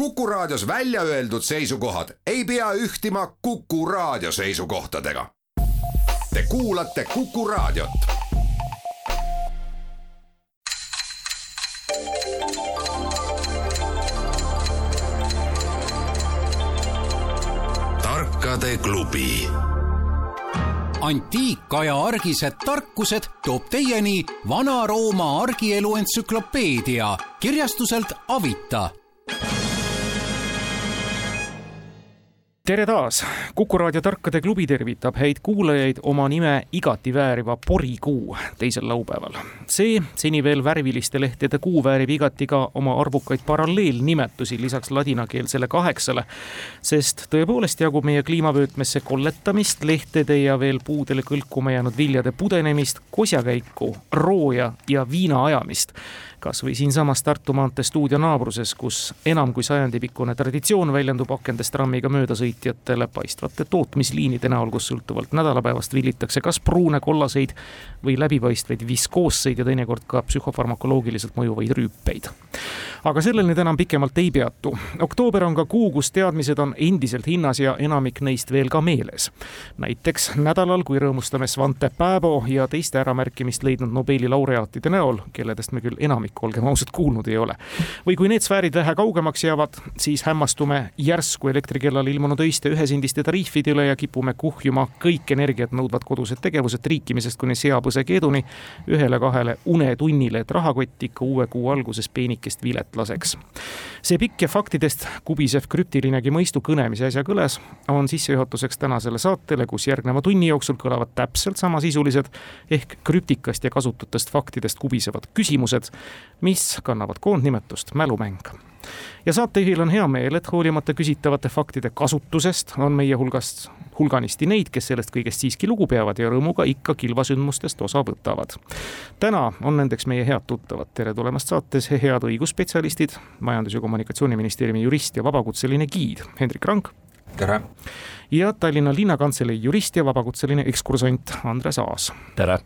Kuku Raadios välja öeldud seisukohad ei pea ühtima Kuku Raadio seisukohtadega. Te kuulate Kuku Raadiot. tarkade klubi antiikaja argised tarkused toob teieni Vana-Rooma argielu entsüklopeedia kirjastuselt Avita tere taas, Kuku raadio Tarkade klubi tervitab häid kuulajaid oma nime igati vääriva porikuu teisel laupäeval. see seni veel värviliste lehtede kuu väärib igati ka oma arvukaid paralleelnimetusi lisaks ladinakeelsele kaheksale, sest tõepoolest jagub meie kliimavöötmesse kolletamist, lehtede ja veel puudele kõlkuma jäänud viljade pudenemist, kosjakäiku, rooja ja viina ajamist kas või siinsamas Tartu maantee stuudio naabruses, kus enam kui sajandipikkune traditsioon väljendub akendest trammiga möödasõitjatele paistvate tootmisliinide näol, kus sõltuvalt nädalapäevast villitakse kas pruune, kollaseid või läbipaistvaid viskoosseid ja teinekord ka psühhofarmakoloogiliselt mõjuvaid rüüpeid. Aga sellel nüüd enam pikemalt ei peatu. oktoober on ka kuu, kus teadmised on endiselt hinnas ja enamik neist veel ka meeles. näiteks nädalal, kui rõõmustame Svante Pääbo ja teiste äramärkimist leidnud Nobeli laureaatide näol, kelledest me küll enamik enamik, olgem ausad, kuulnud ei ole. või kui need sfäärid vähe kaugemaks jäävad, siis hämmastume järsku elektrikellal ilmunud öiste ühesendiste tariifide üle ja kipume kuhjuma kõik energiat nõudvad kodused tegevused triikimisest kuni seapõsekeeduni ühele-kahele unetunnile, et rahakott ikka uue kuu alguses peenikest vilet laseks. see pikk ja faktidest kubisev krüptilinegi mõistukõne, mis äsja kõles, on sissejuhatuseks tänasele saatele, kus järgneva tunni jooksul kõlavad täpselt samasisulised ehk krüptikast ja kasututest faktidest kubisevad küsimused, mis kannavad koondnimetust mälumäng ja saatejuhil on hea meel, et hoolimata küsitavate faktide kasutusest on meie hulgast hulganisti neid, kes sellest kõigest siiski lugu peavad ja rõõmuga ikka kilvasündmustest osa võtavad. täna on nendeks meie head tuttavad, tere tulemast saates, head õigusspetsialistid, Majandus- ja Kommunikatsiooniministeeriumi jurist ja vabakutseline giid Hendrik Rank. tere! ja Tallinna Linnakantselei jurist ja vabakutseline ekskursant Andres Aas. tere!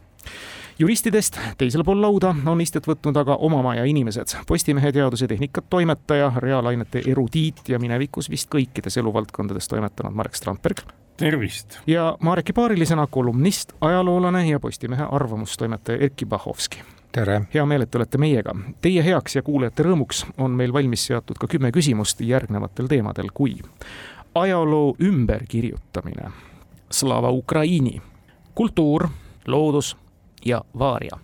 juristidest teisel pool lauda on istet võtnud aga oma maja inimesed. Postimehe teadus- ja tehnikat toimetaja, reaalainete erudiit ja minevikus vist kõikides eluvaldkondades toimetanud Marek Strandberg. Tervist! ja Mareki paarilisena kolumnist, ajaloolane ja Postimehe arvamustoimetaja Erkki Bahovski tere! hea meel, et te olete meiega. Teie heaks ja kuulajate rõõmuks on meil valmis seatud ka kümme küsimust järgnevatel teemadel, kui ajaloo ümberkirjutamine, Slava Ukraini, kultuur, loodus, ja Vaaria.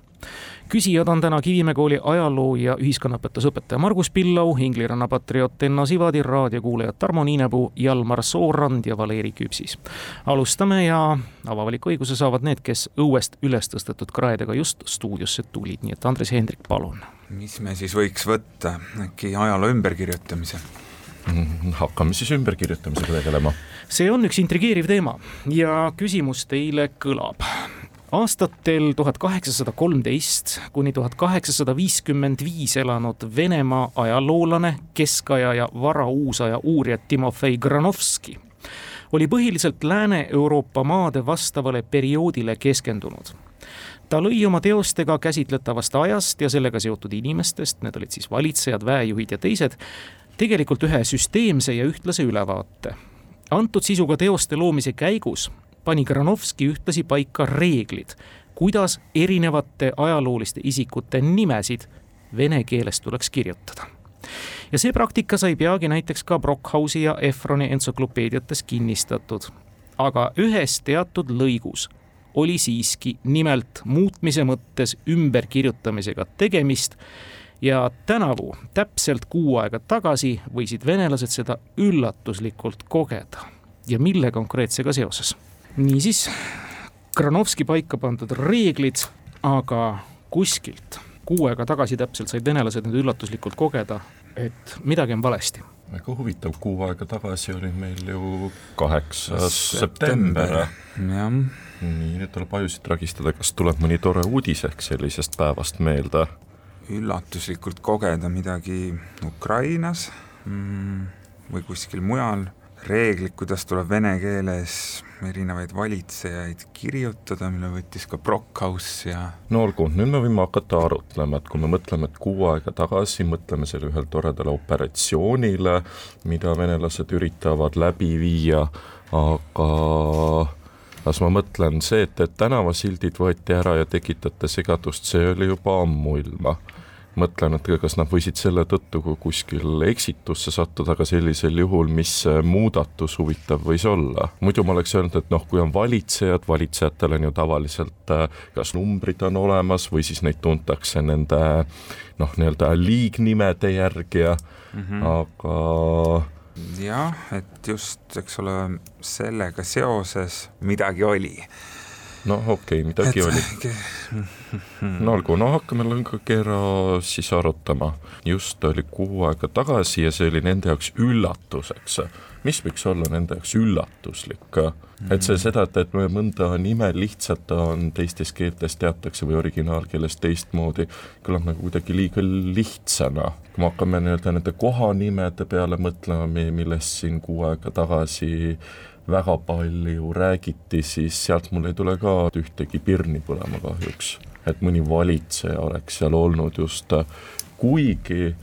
Küsijad on täna Kivimäe kooli ajaloo ja ühiskonnaõpetusõpetaja Margus Pillau, Ingliranna patrioot Enno Sivadi, raadiokuulajad Tarmo Niinepuu, Jalmar Soorand ja Valeri Küpsis. alustame ja avavaliku õiguse saavad need, kes õuest üles tõstetud kraedega just stuudiosse tulid, nii et Andres ja Hendrik, palun. mis me siis võiks võtta, äkki ajaloo ümberkirjutamise? hakkame siis ümberkirjutamisega tegelema. see on üks intrigeeriv teema ja küsimus teile kõlab aastatel tuhat kaheksasada kolmteist kuni tuhat kaheksasada viiskümmend viis elanud Venemaa ajaloolane, keskaja ja varauusaja uurija Timofei Granovski oli põhiliselt Lääne-Euroopa maade vastavale perioodile keskendunud ta lõi oma teostega käsitletavast ajast ja sellega seotud inimestest, need olid siis valitsejad, väejuhid ja teised, tegelikult ühe süsteemse ja ühtlase ülevaate. antud sisuga teoste loomise käigus pani Granovski ühtlasi paika reeglid, kuidas erinevate ajalooliste isikute nimesid vene keeles tuleks kirjutada. ja see praktika sai peagi näiteks ka Brockhausi ja Efroni entsüklopeediates kinnistatud. aga ühes teatud lõigus oli siiski nimelt muutmise mõttes ümberkirjutamisega tegemist ja tänavu, täpselt kuu aega tagasi, võisid venelased seda üllatuslikult kogeda. ja mille konkreetsega seoses? Niisiis, Granovski paika pandud reeglid, aga kuskilt kuu aega tagasi täpselt said venelased nüüd üllatuslikult kogeda, et midagi on valesti. väga huvitav, kuu aega tagasi oli meil ju kaheksas september. jah. nii, nüüd tuleb ajusid tragistada, kas tuleb mõni tore uudis ehk sellisest päevast meelde? üllatuslikult kogeda midagi Ukrainas mm, või kuskil mujal, reeglid, kuidas tuleb vene keeles erinevaid valitsejaid kirjutada, mille võttis ka Brockhaus ja no olgu, nüüd me võime hakata arutlema, et kui me mõtleme, et kuu aega tagasi, mõtleme selle ühele toredale operatsioonile, mida venelased üritavad läbi viia, aga kas ma mõtlen see, et, et tänavasildid võeti ära ja tekitate segadust, see oli juba ammuilma mõtlen, et kas nad võisid selle tõttu kuskil eksitusse sattuda, aga sellisel juhul, mis muudatus huvitav võis olla. muidu ma oleks öelnud, et noh, kui on valitsejad, valitsejatel on ju tavaliselt äh, kas numbrid on olemas või siis neid tuntakse nende noh, nii-öelda liignimede järgi ja mm -hmm. aga jah, et just, eks ole, sellega seoses midagi oli noh, okei okay,, midagi et... oli. no olgu, no hakkame lõngakera siis arutama. just oli kuu aega tagasi ja see oli nende jaoks üllatuseks. mis võiks olla nende jaoks üllatuslik? et see seda, et, et mõnda nime lihtsalt on teistes keeltes teatakse või originaalkeeles teistmoodi, kõlab nagu kuidagi liiga lihtsana. kui me hakkame nii-öelda nende kohanimede peale mõtlema, millest siin kuu aega tagasi väga palju räägiti, siis sealt mul ei tule ka ühtegi pirni põlema kahjuks. et mõni valitseja oleks seal olnud just, kuigi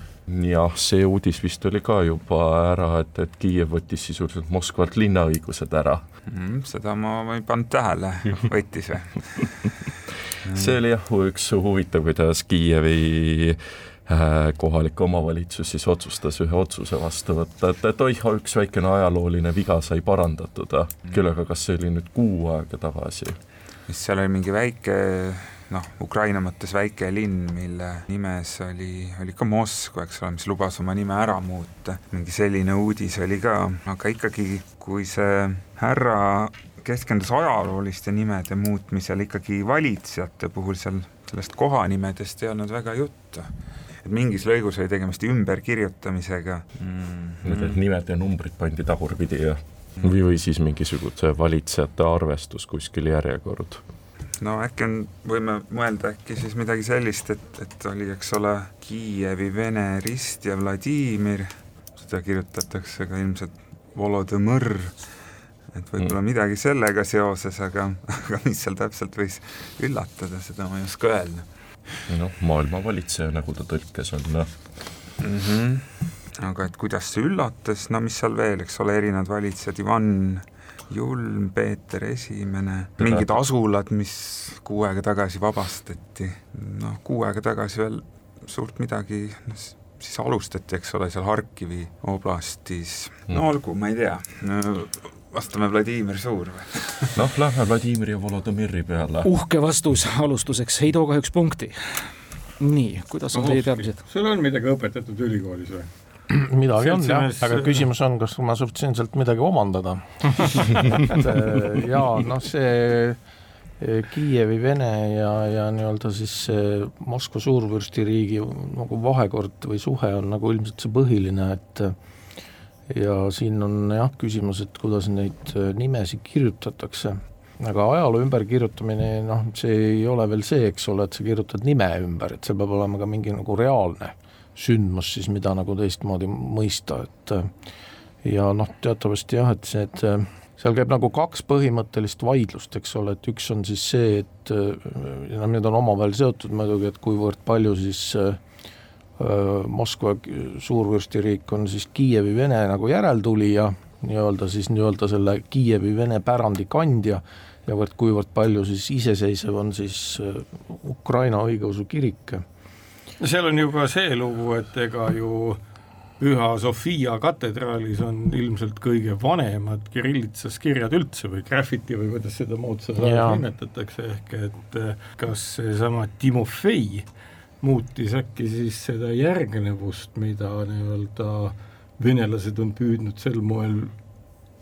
jah, see uudis vist oli ka juba ära, et, et Kiiev võttis sisuliselt Moskvalt linnaõigused ära mm,. seda ma ei pannud tähele, võttis või see oli jah, üks huvitav, kuidas Kiievi Äh, kohalik omavalitsus siis otsustas ühe otsuse vastu võtta, et, et oih, üks väikene ajalooline viga sai parandatud, mm. küll aga kas see oli nüüd kuu aega tagasi? seal oli mingi väike noh, Ukraina mõttes väike linn, mille nimes oli, oli ka Moskva, eks ole, mis lubas oma nime ära muuta, mingi selline uudis oli ka, aga ikkagi, kui see härra keskendus ajalooliste nimede muutmisel ikkagi valitsejate puhul seal sellest kohanimedest ei olnud väga juttu et mingis lõigus oli tegemist ümberkirjutamisega. Mm.. Need nimed ja numbrid pandi tagurpidi ja mm. või, või siis mingisuguse valitsejate arvestus kuskil järjekord. No äkki on, võime mõelda äkki siis midagi sellist, et, et oli, eks ole, Kiievi Vene Rist ja Vladimir, seda kirjutatakse ka ilmselt Volodõmõr, et võib-olla mm. midagi sellega seoses, aga, aga mis seal täpselt võis üllatada, seda ma ei oska öelda noh, maailmavalitseja, nagu ta tõlkes on mm. -hmm. aga et kuidas see üllatas, no mis seal veel, eks ole, erinevad valitsejad, Ivan Julm, Peeter Esimene, mingid asulad, mis kuu aega tagasi vabastati, noh, kuu aega tagasi veel suurt midagi, siis alustati, eks ole, seal Harkivi oblastis, no mm. olgu, ma ei tea. No,, vastame Vladimir Suur või? noh, lähme Vladimiri ja Volodõmõri peale. uhke vastus alustuseks, ei too kahjuks punkti. nii, kuidas on teie teadmised? sul on midagi õpetatud ülikoolis või? midagi on jah, aga küsimus on, kas ma suutsin sealt midagi omandada äh, jaa, noh see äh, Kiievi Vene ja, ja nii-öelda siis Moskva suurvürstiriigi nagu vahekord või suhe on nagu ilmselt see põhiline, et ja siin on jah küsimus, et kuidas neid äh, nimesid kirjutatakse, aga ajaloo ümberkirjutamine, noh, see ei ole veel see, eks ole, et sa kirjutad nime ümber, et see peab olema ka mingi nagu reaalne sündmus siis, mida nagu teistmoodi mõista, et äh, ja noh, teatavasti jah, et see, et äh, seal käib nagu kaks põhimõttelist vaidlust, eks ole, et üks on siis see, et noh, need on omavahel seotud muidugi, et kuivõrd palju siis äh, Moskva suurvürstiriik on siis Kiievi Vene nagu järeltulija, nii-öelda siis nii-öelda selle Kiievi Vene pärandi kandja. Ja kuivõrd, palju siis iseseisev on siis Ukraina õigeusu kirik. no seal on ju ka see lugu, et ega ju Püha Sofia katedraalis on ilmselt kõige vanemad kirillitsas kirjad üldse või graffiti või kuidas seda moodsalt nimetatakse, ehk et kas seesama Timofei muutis äkki siis seda järgnevust, mida nii-öelda venelased on püüdnud sel moel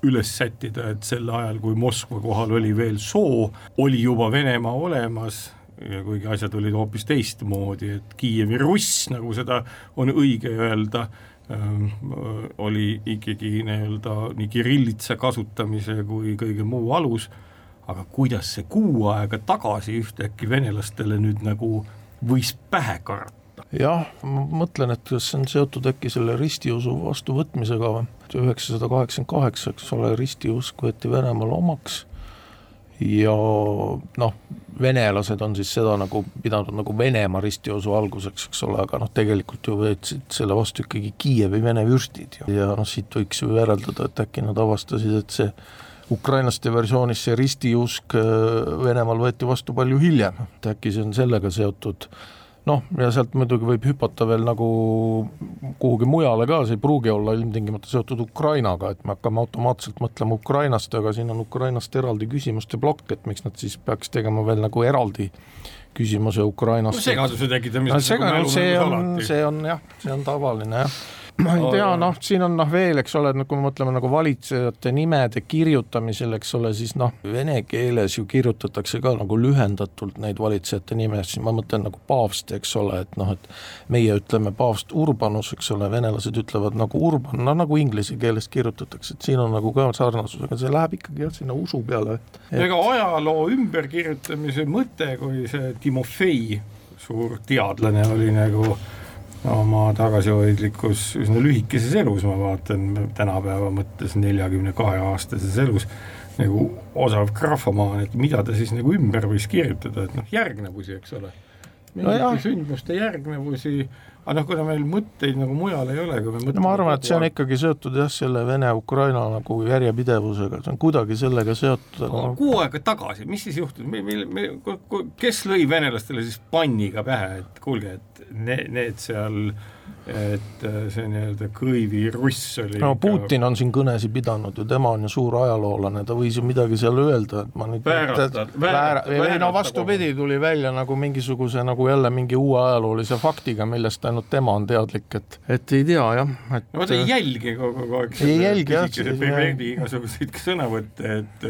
üles sättida, et sel ajal, kui Moskva kohal oli veel soo, oli juba Venemaa olemas ja kuigi asjad olid hoopis teistmoodi, et Kiievi Russ, nagu seda on õige öelda ähm,, oli ikkagi nii-öelda nii kirillitsa kasutamise kui kõige muu alus, aga kuidas see kuu aega tagasi ühtäkki venelastele nüüd nagu võis pähe karata. jah, ma mõtlen, et kas see on seotud äkki selle ristiusu vastuvõtmisega või, üheksasada kaheksakümmend kaheksa, eks ole, ristiusk võeti Venemaal omaks ja noh, venelased on siis seda nagu pidanud nagu Venemaa ristiusu alguseks, eks ole, aga noh, tegelikult ju võtsid selle vastu ikkagi Kiievi vene vürstid ja, ja noh, siit võiks ju järeldada, et äkki nad avastasid, et see ukrainlaste versioonis see ristiusk äh, Venemaal võeti vastu palju hiljem, et äkki see on sellega seotud. Noh, ja sealt muidugi võib hüpata veel nagu kuhugi mujale ka, see ei pruugi olla ilmtingimata seotud Ukrainaga, et me hakkame automaatselt mõtlema Ukrainast, aga siin on Ukrainast eraldi küsimuste plokk, et miks nad siis peaks tegema veel nagu eraldi küsimuse Ukrainast. No,. segaduse tekitamine no, segadus, see on, see on jah, see on tavaline jah ma ei tea, noh, siin on noh veel, eks ole, noh, kui me mõtleme nagu valitsejate nimede kirjutamisel, eks ole, siis noh, vene keeles ju kirjutatakse ka nagu lühendatult neid valitsejate nimesid, ma mõtlen nagu paavst, eks ole, et noh, et meie ütleme paavst Urbanus, eks ole, venelased ütlevad nagu Urban, no nagu inglise keeles kirjutatakse, et siin on nagu ka sarnasus, aga see läheb ikkagi jah, sinna usu peale et.... ega ajaloo ümberkirjutamise mõte, kui see Timofei, suur teadlane oli nagu oma tagasihoidlikus üsna lühikeses elus, ma vaatan tänapäeva mõttes neljakümne kahe aastases elus, nagu osav graafomaan, et mida ta siis nagu ümber võis kirjutada, et noh, järgnevusi, eks ole. mingite no sündmuste järgnevusi, aga noh, kuna meil mõtteid nagu mujal ei ole, kui me mõtleme no ma arvan, et see on ikkagi seotud jah, selle Vene-Ukraina nagu järjepidevusega, see on kuidagi sellega seotud aga kuu aega tagasi, mis siis juhtus, kes lõi venelastele siis panniga pähe, et kuulge, et need, need seal, et äh, see nii-öelda Kõivi russ oli no Putin on siin kõnesid pidanud ju, tema on ju suur ajaloolane, ta võis ju midagi seal öelda, et ma nüüd väärata, väärata, või no vastupidi, tuli välja nagu mingisuguse nagu jälle mingi uue ajaloolise faktiga, millest ainult tema on teadlik, et et ei tea jah, et no vaata ei jälgi kogu aeg ei jälgi jah, igasuguseid sõnavõtte, et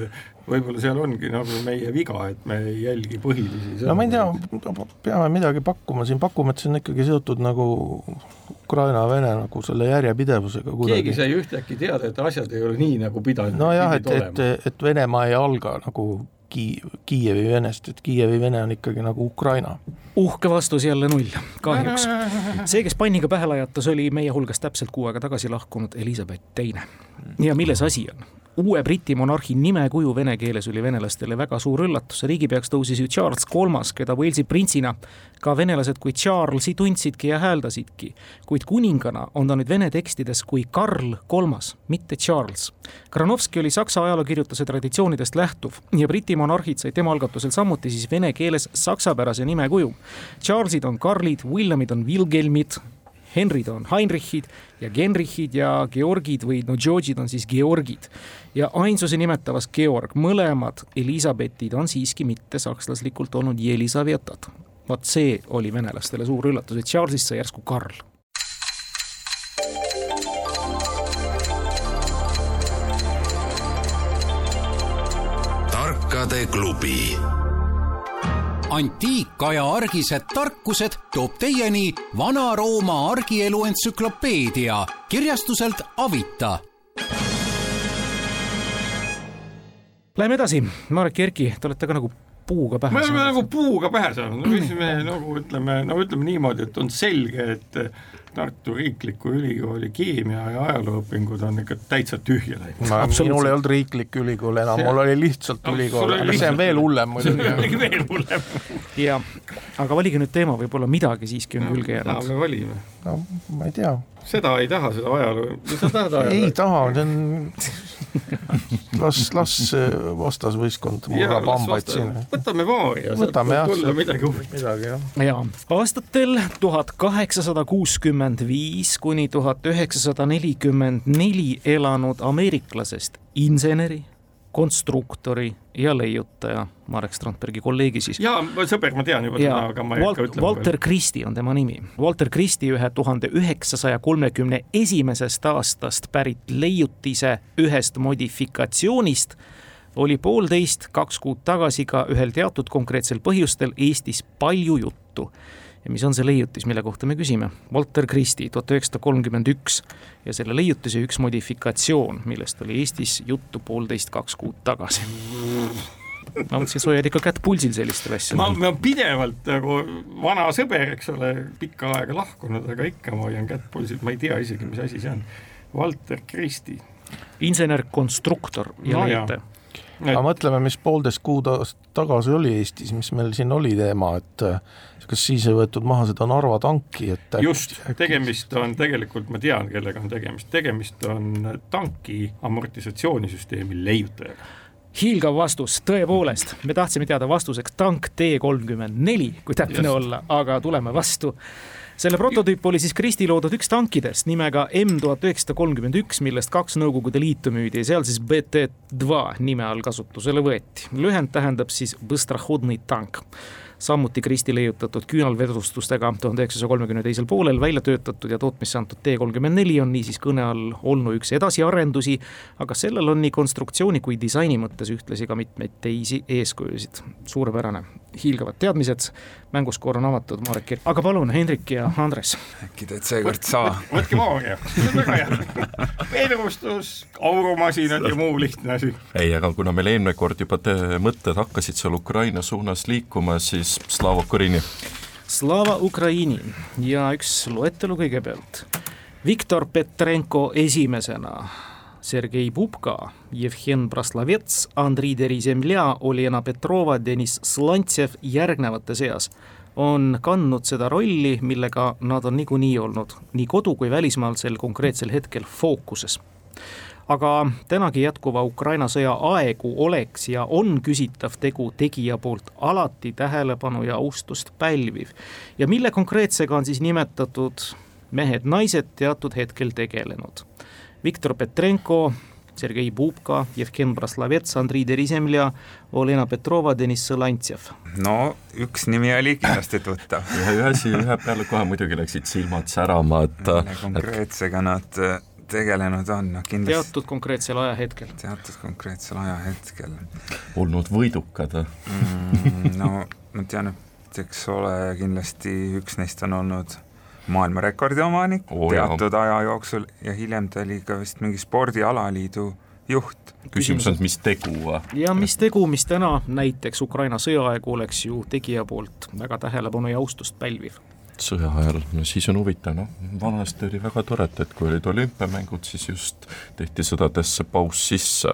võib-olla seal ongi nagu meie viga, et me ei jälgi põhilisi no ma ei tea, peame midagi pakkuma siin, pakume, et see on ikkagi seotud nagu Ukraina-Vene nagu selle järjepidevusega kuidagi. keegi sai ühtäkki teada, et asjad ei ole nii, nagu pidanud nojah, et, et, et Venemaa ei alga nagu Ki-, Kiievi Venest, et Kiievi Vene on ikkagi nagu Ukraina. uhke vastus jälle null, kahjuks. see, kes panniga pähe lajatas, oli meie hulgast täpselt kuu aega tagasi lahkunud Elizabeth Teine. ja milles asi on? Uue Briti monarhi nimekuju vene keeles oli venelastele väga suur üllatus, riigipeaks tõusis ju Charles Kolmas, keda Walesi printsina ka venelased kui Charlesi tundsidki ja hääldasidki. kuid kuningana on ta nüüd vene tekstides kui Karl Kolmas, mitte Charles. Granovski oli saksa ajalookirjutuse traditsioonidest lähtuv ja Briti monarhid said tema algatusel samuti siis vene keeles saksapärase nimekuju. Charlesid on Karlid, Williamid on Wilhelmid, Henrid on Heinrichid ja Genrichid ja Georgid või no Georgid on siis Georgid. ja ainsuse nimetavas Georg, mõlemad Elizabethid on siiski mitte sakslaslikult olnud Jelisavetad. vot see oli venelastele suur üllatus, et Charlesist sai järsku Karl tarkade klubi antiikaja argised tarkused toob teieni Vana-Rooma argielu entsüklopeedia kirjastuselt Avita. Läheme edasi, Marek Jerki, te olete ka nagu puuga pähe saanud. me oleme nagu puuga pähe saanud, me võisime nagu ütleme, no ütleme niimoodi, et on selge, et Tartu Riikliku Ülikooli keemia ja ajalooõpingud on ikka täitsa tühja läinud. minul ei olnud riiklik ülikool enam, mul oli lihtsalt no, ülikool, aga lihtsalt... see on veel hullem muidugi. veel hullem. jah, aga valige nüüd teema, võib-olla midagi siiski on no, külge jäänud. me valime. No ma ei tea. seda ei taha, seda ajalugu, mis sa tahad ajalugu? ei taha, see on las, las vastasvõistkond murrab hambaid siin. võtame vaari ja võtame jah, tulla midagi huvitavat. jaa, aastatel tuhat kaheksasada kuuskümmend viis kuni tuhat üheksasada nelikümmend neli elanud ameeriklasest inseneri konstruktori ja leiutaja, Marek Strandbergi kolleegi siis. jaa, sõber, ma tean juba teda, aga ma ei Walt, hakka ütlema. Walter Christie on tema nimi. Walter Christie ühe tuhande üheksasaja kolmekümne esimesest aastast pärit leiutise ühest modifikatsioonist oli poolteist, kaks kuud tagasi ka ühel teatud konkreetsel põhjustel Eestis palju juttu ja mis on see leiutis, mille kohta me küsime? Walter Christie, tuhat üheksasada kolmkümmend üks ja selle leiutise üks modifikatsioon, millest oli Eestis juttu poolteist, kaks kuud tagasi. ma mõtlesin, sa hoiad ikka kätt pulsil sellistel asjadel. ma, ma pidevalt nagu vana sõber, eks ole, pikka aega lahkunud, aga ikka ma hoian kätt pulsil, ma ei tea isegi, mis asi see on. Valter Kristi. insener-konstruktor ja no, leete aga mõtleme, mis poolteist kuud tagasi oli Eestis, mis meil siin oli teema, et kas siis ei võetud maha seda Narva tanki, et äkki, just, tegemist on tegelikult, ma tean, kellega on tegemist, tegemist on tanki amortisatsioonisüsteemi leiutajaga. Hiilgav vastus, tõepoolest, me tahtsime teada vastuseks tank T kolmkümmend neli, kui täpne olla, aga tuleme vastu. Selle prototüüp oli siis Kristi loodud üks tankidest nimega M tuhat üheksasada kolmkümmend üks, millest kaks Nõukogude Liitu müüdi ja seal siis BT2 nime all kasutusele võeti. lühend tähendab siis tank samuti Kristi leiutatud küünalvedustustega tuhande üheksasaja kolmekümne teisel poolel välja töötatud ja tootmisse antud T kolmkümmend neli on niisiis kõne all olnuks edasiarendusi, aga sellel on nii konstruktsiooni kui disaini mõttes ühtlasi ka mitmeid teisi eeskujusid. suurepärane, hiilgavad teadmised, mänguskoor on avatud, Marek Kirk, aga palun, Hendrik ja Andres. äkki teed seekord sa? võtke maagia, see on väga hea. veeduvustus, aurumasinad ja muu lihtne asi. ei, aga kuna meil eelmine kord juba te mõtted hakkasid seal Ukraina suunas liikuma, siis Slava Ukraini. Slava Ukraini ja üks loetelu kõigepealt. Viktor Petrenko esimesena Sergei Pupka, Jevhen Braslavets, Andrei Derizemlja, Olena Petrova, Deniss Slantsev järgnevate seas. On kandnud seda rolli, millega nad on niikuinii olnud nii kodu- kui välismaal sel konkreetsel hetkel fookuses. Aga tänagi jätkuva Ukraina sõja aegu oleks ja on küsitav tegu tegija poolt alati tähelepanu ja austust pälviv. ja mille konkreetsega on siis nimetatud mehed-naised teatud hetkel tegelenud? Viktor Petrenko, Sergei Bubka, Jevgen Braslavets, Andrei Derizemlja, Olena Petrova, Deniss Sõlantsev. no üks nimi oli kindlasti tuttav. ühe asi ühe peale kohe muidugi läksid silmad särama, et konkreetsega nad äh, tegelenud on, noh kindlasti teatud konkreetsel ajahetkel. teatud konkreetsel ajahetkel. olnud võidukad mm,? no ma tean, et eks ole, kindlasti üks neist on olnud maailmarekordi omanik oh, teatud jah. aja jooksul ja hiljem ta oli ka vist mingi spordialaliidu juht. küsimus on, mis tegu? ja mis tegu, mis täna näiteks Ukraina sõjaaegu oleks ju tegija poolt väga tähelepanu ja austust pälviv sõja ajal, no siis on huvitav, noh, vanasti oli väga tore, et kui olid olümpiamängud, siis just tehti sõdadesse paus sisse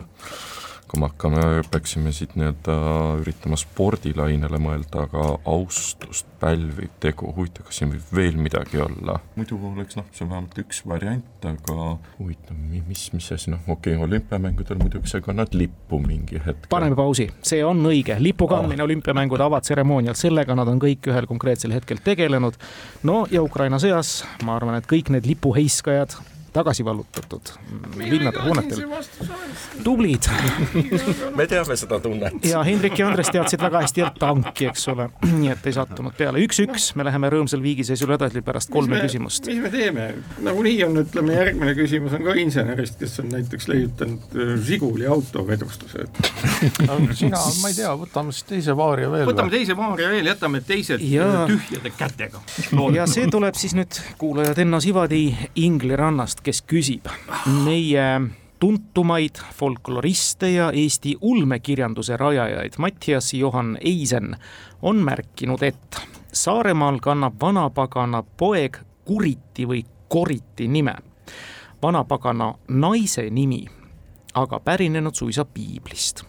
kui me hakkame, peaksime siit nii-öelda üritama spordilainele mõelda, aga austust pälviv tegu, huvitav, kas siin võib veel midagi olla? muidu oleks noh, see on vähemalt üks variant, aga huvitav, mis, mis asi, noh, okei okay,, olümpiamängudel muidugi sa kannad lippu mingi hetk. paneme pausi, see on õige, lipu kandmine oh. olümpiamängude avatseremoonial, sellega nad on kõik ühel konkreetsel hetkel tegelenud. no ja Ukraina sõjas, ma arvan, et kõik need lipuheiskajad tagasi vallutatud linnade hoonetel. tublid me teame seda tunnet. ja Hendrik ja Andres teadsid väga hästi jälle tanki, eks ole, nii et ei sattunud peale. üks-üks, me läheme rõõmsal viigiseisul edasi pärast kolme me, küsimust. mis me teeme, nagunii on, ütleme, järgmine küsimus on ka insenerist, kes on näiteks leiutanud äh, Žiguli autovedustuse sina, ma ei tea, võtame siis teise vaaria veel. võtame teise vaaria veel, jätame teised ja... tühjade kätega. ja see tuleb siis nüüd kuulajad Enno Sivadi Ingli rannast kes küsib meie tuntumaid folkloriste ja Eesti ulmekirjanduse rajajaid Mattias Johan Eisen on märkinud, et Saaremaal kannab vanapagana poeg Kuriti või Koriti nime. vanapagana naise nimi aga pärinenud suisa piiblist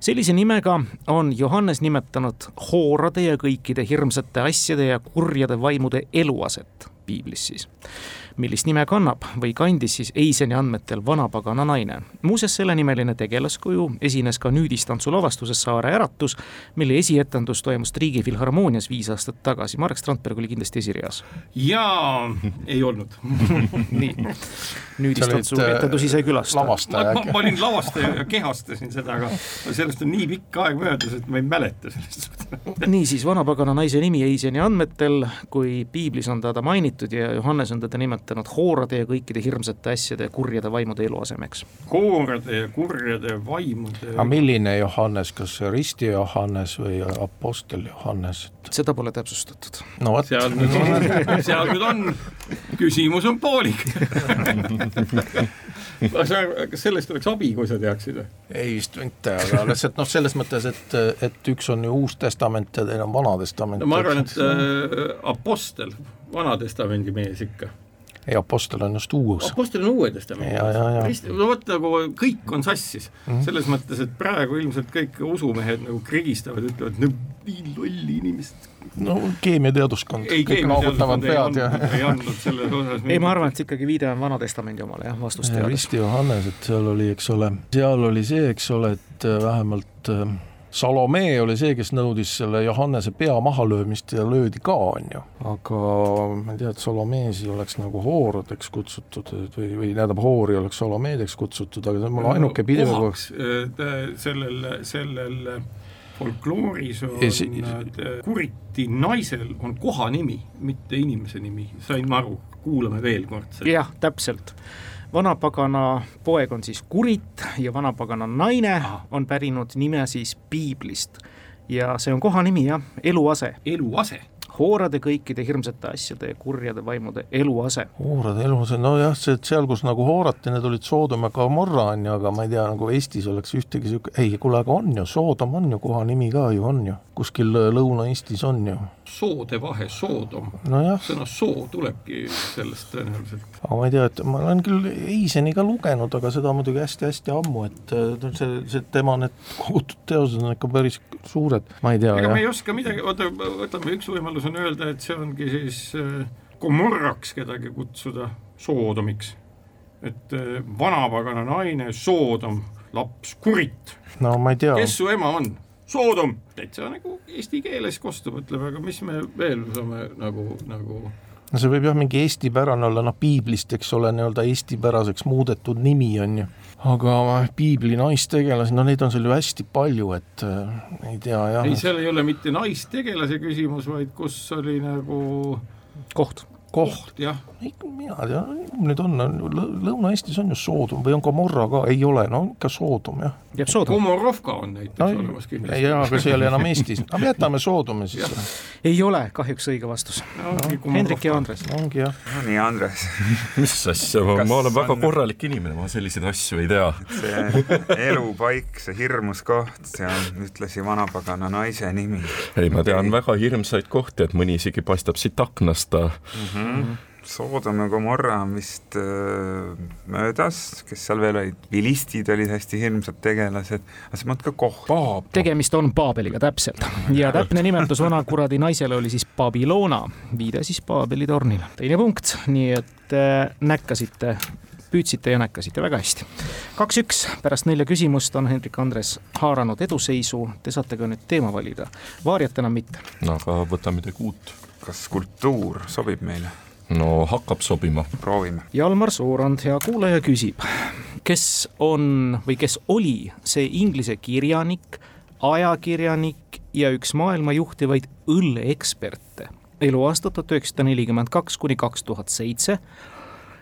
sellise nimega on Johannes nimetanud hoorade ja kõikide hirmsate asjade ja kurjade vaimude eluaset piiblis siis millist nime kannab või kandis siis Eiseni andmetel vanapagana naine. muuseas, sellenimeline tegelaskuju esines ka nüüdistantsu lavastuses Saare äratus, mille esietendus toimus Riigi Filharmoonias viis aastat tagasi. Marek Strandberg oli kindlasti esireas. jaa, ei olnud nii, nüüdistantsu äh, etendusi sai külastada. ma, ma, ma olin lavastaja ja kehastasin seda, aga sellest on nii pikk aeg möödas, et ma ei mäleta sellest niisiis, vanapagana naise nimi Eiseni andmetel, kui piiblis on teda mainitud, tuntud ja Johannes on teda nimetanud hoorade ja kõikide hirmsate asjade ja kurjade vaimude eluasemeks. hoorade ja kurjade vaimude aga milline Johannes, kas risti Johannes või Apostel Johannes? seda pole täpsustatud. no vot. seal nüüd, seal nüüd on, küsimus on poolik kas sellest oleks abi, kui sa teaksid? ei vist mitte, aga lihtsalt noh, selles mõttes, et, et üks on ju Uus Testament ja teine on Vana Testament. no ma arvan, et äh, Apostel, Vana Testamendi mees ikka ei, Apostel on just uus. Apostel on Uue Testamendi. no vot nagu kõik on sassis mm, -hmm. selles mõttes, et praegu ilmselt kõik usumehed nagu krigistavad, ütlevad, no nii lolli inimesed. no keemiateaduskond, kõik noogutavad pead ja. ei andnud selles osas. ei, ma arvan, et see ikkagi viide on Vana Testamendi omale jah, vastust teades. Risti Johannes, et seal oli, eks ole, seal oli see, eks ole, et äh, vähemalt äh, Salome oli see, kes nõudis selle Johannese pea mahalöömist ja löödi ka, on ju. aga ma ei tea, et Salomeesi oleks nagu hooradeks kutsutud või, või tähendab, hoori oleks Salomeedeks kutsutud, aga see on mul ainuke pidev kohaks äh, sellel, sellel folklooris on si kuriti naisel on kohanimi, mitte inimese nimi, sain ma aru, kuulame veel kord seda. jah, täpselt vanapagana poeg on siis Kurit ja vanapagana naine on pärinud nime siis piiblist. ja see on kohanimi jah, eluase. eluase hoorade kõikide hirmsate asjade ja kurjade vaimude eluase. hoorade eluase, nojah, see, et seal, kus nagu hoorati, need olid Soodom ja Gomorra, on ju, aga ma ei tea, nagu Eestis oleks ühtegi niisugune, ei, kuule, aga on ju, Soodom on ju kohanimi ka ju, on ju, kuskil Lõuna-Eestis on ju. Soode vahe, Soodom no. sõna soo tulebki sellest tõenäoliselt. aga ma ei tea, et ma olen küll Eiseni ka lugenud, aga seda muidugi hästi-hästi ammu, et see, see tema need kogutud teosed on ikka päris suured, ma ei tea. ega me ei oska midagi, oota, võtame üks võimalus on öelda, et see ongi siis äh, kedagi kutsuda, Soodomiks. et äh, vanapagana naine, Soodom, laps, kurit. no ma ei tea. kes su ema on? Soodom, täitsa nagu eesti keeles kostub, ütleb, aga mis me veel saame nagu, nagu no see võib jah, mingi eestipärane olla, noh piiblist, eks ole, nii-öelda eestipäraseks muudetud nimi on ju. Aga piibli naistegelasi, no neid on seal ju hästi palju, et äh, ei tea jah. ei, seal ei ole mitte naistegelase küsimus, vaid kus oli nagu koht koht, jah. mina tean, nüüd on, Lõuna-Eestis on ju Soodom või on Gomorra ka, ei ole, no ikka Soodom jah. jääb Soodom. Komorovka on näiteks no, olemas kindlasti. jaa, aga see ei ole enam Eestis, aga jätame Soodomi siis. ei ole kahjuks õige vastus no,. Hendrik ja Andres. ongi jah. no nii, Andres mis asja, ma, ma olen väga korralik inimene, ma selliseid asju ei tea. see elupaik, see hirmus koht, see on ühtlasi vanapagana naise nimi. ei, ma tean okay. väga hirmsaid kohti, et mõni isegi paistab siit aknast mm. -hmm mm. -hmm. Soodom ja Gomorra on vist äh, möödas, kes seal veel olid, vilistid olid hästi hirmsad tegelased, aga see mõttes ka koht. tegemist on Paabeliga, täpselt. ja täpne nimetus vanakuradi naisele oli siis Babylona, viide siis Paabeli tornile. teine punkt, nii et äh, näkkasite püüdsite ja näkkasite väga hästi. kaks-üks, pärast nelja küsimust on Hendrik Andres haaranud eduseisu, te saate ka nüüd teema valida, vaariat enam mitte. no aga võta midagi uut kas kultuur sobib meile? no hakkab sobima. proovime. Jalmar Soorand, hea kuulaja, küsib, kes on või kes oli see inglise kirjanik, ajakirjanik ja üks maailma juhtivaid õlleeksperte eluaastat tuhat üheksasada nelikümmend kaks kuni kaks tuhat seitse,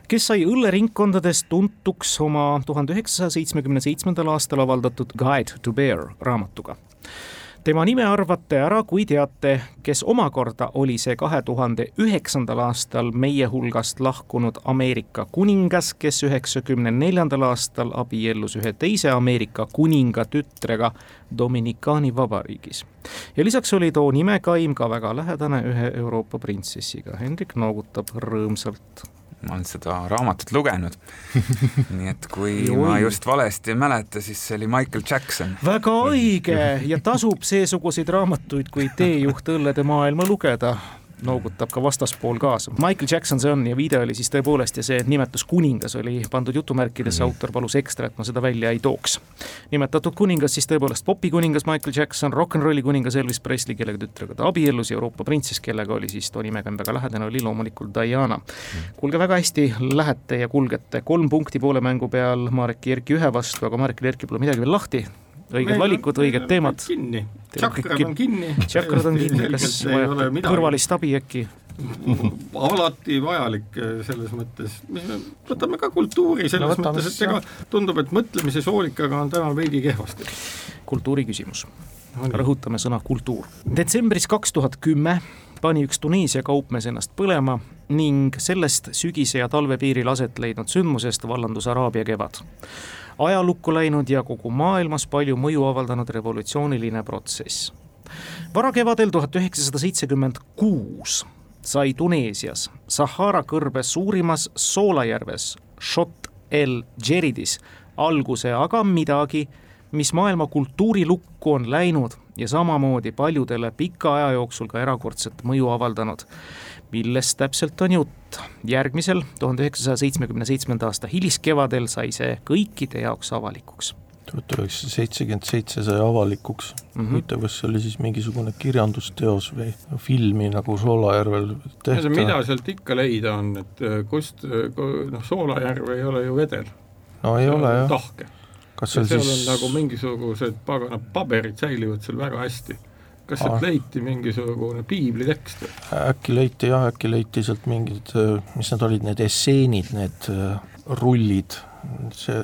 kes sai õlleringkondades tuntuks oma tuhande üheksasaja seitsmekümne seitsmendal aastal avaldatud Guide to Beer raamatuga tema nime arvate ära, kui teate, kes omakorda oli see kahe tuhande üheksandal aastal meie hulgast lahkunud Ameerika kuningas, kes üheksakümne neljandal aastal abiellus ühe teise Ameerika kuninga tütrega Dominikaani vabariigis. ja lisaks oli too nimekaim ka väga lähedane ühe Euroopa printsessiga. Hendrik noogutab rõõmsalt ma olen seda raamatut lugenud. Nii et kui ma just valesti ei mäleta, siis see oli Michael Jackson. väga õige! Ja tasub seesuguseid raamatuid kui teejuht õllede maailma lugeda noogutab ka vastaspool kaasa. Michael Jackson see on ja viide oli siis tõepoolest ja see nimetus kuningas oli pandud jutumärkidesse -hmm. autor palus ekstra, et ma seda välja ei tooks. nimetatud kuningas siis tõepoolest popikuningas Michael Jackson, rock n rolli kuningas Elvis Presley, kellega tütrega ta abiellus, Euroopa printsess, kellega oli siis too nimega väga lähedane, oli loomulikult Diana. -hmm. kuulge väga hästi, lähete ja kulgete kolm punkti poole mängu peal Marek ja Erki ühe vastu, aga Marekil ja Erkil pole midagi veel lahti õiged valikud, õiged teemad. kinni, tšakrad on kinni. tšakrad on kinni, kas vajate kõrvalist abi äkki? alati vajalik eh, selles mõttes, võtame ka kultuuri selles no, mõttes, et ega tundub, et mõtlemise soolikaga on täna veidi kehvasti. kultuuri küsimus, rõhutame sõna kultuur. detsembris kaks tuhat kümme pani üks Tuneesia kaupmees ennast põlema ning sellest sügise ja talve piiril aset leidnud sündmusest vallandus Araabia kevad. ajalukku läinud ja kogu maailmas palju mõju avaldanud revolutsiooniline protsess. varakevadel tuhat üheksasada seitsekümmend kuus sai Tuneesias Sahara kõrbe suurimas soolajärves Shot el Džeridis alguse aga midagi, mis maailma kultuurilukku on läinud ja samamoodi paljudele pika aja jooksul ka erakordset mõju avaldanud. millest täpselt on jutt? järgmisel, tuhande üheksasaja seitsmekümne seitsmenda aasta hiliskevadel sai see kõikide jaoks avalikuks tuhat üheksasada seitsekümmend seitse sai avalikuks mm -hmm., huvitav, kas see oli siis mingisugune kirjandusteos või filmi nagu Soolajärvel tehta? mida sealt ikka leida on, et kust, noh, Soolajärv ei ole ju vedel. no ei ole jah. tahke kas seal, seal siis... on nagu mingisugused pagana paberid säilivad seal väga hästi. kas sealt leiti mingisugune piiblitekst või? äkki leiti jah, äkki leiti sealt mingid, mis need olid, need esseenid, need äh, rullid, see,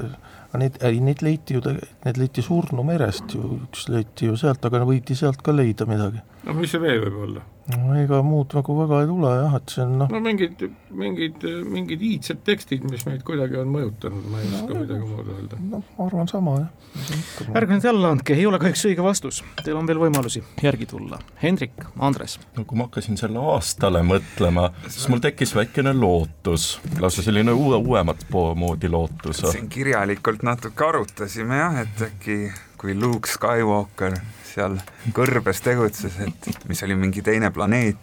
aga need, ei neid leiti ju, need leiti Surnu merest ju, üks leiti ju sealt, aga võidi sealt ka leida midagi. no mis see veel võib olla? No ega muud nagu väga ei tule jah, et see on noh no mingid, mingid, mingid iidsed tekstid, mis meid kuidagi on mõjutanud, ma ei no, oska midagi muud öelda. noh, ma arvan sama jah. ärge nüüd jälle andke, ei ole kahjuks õige vastus, teil on veel võimalusi järgi tulla. Hendrik, Andres. no kui ma hakkasin selle aastale mõtlema, siis mul tekkis väikene lootus, lausa selline uue, uuemat moodi lootus. siin kirjalikult natuke arutasime jah, et äkki kui Luke Skywalker seal kõrbes tegutses, et mis oli mingi teine planeet,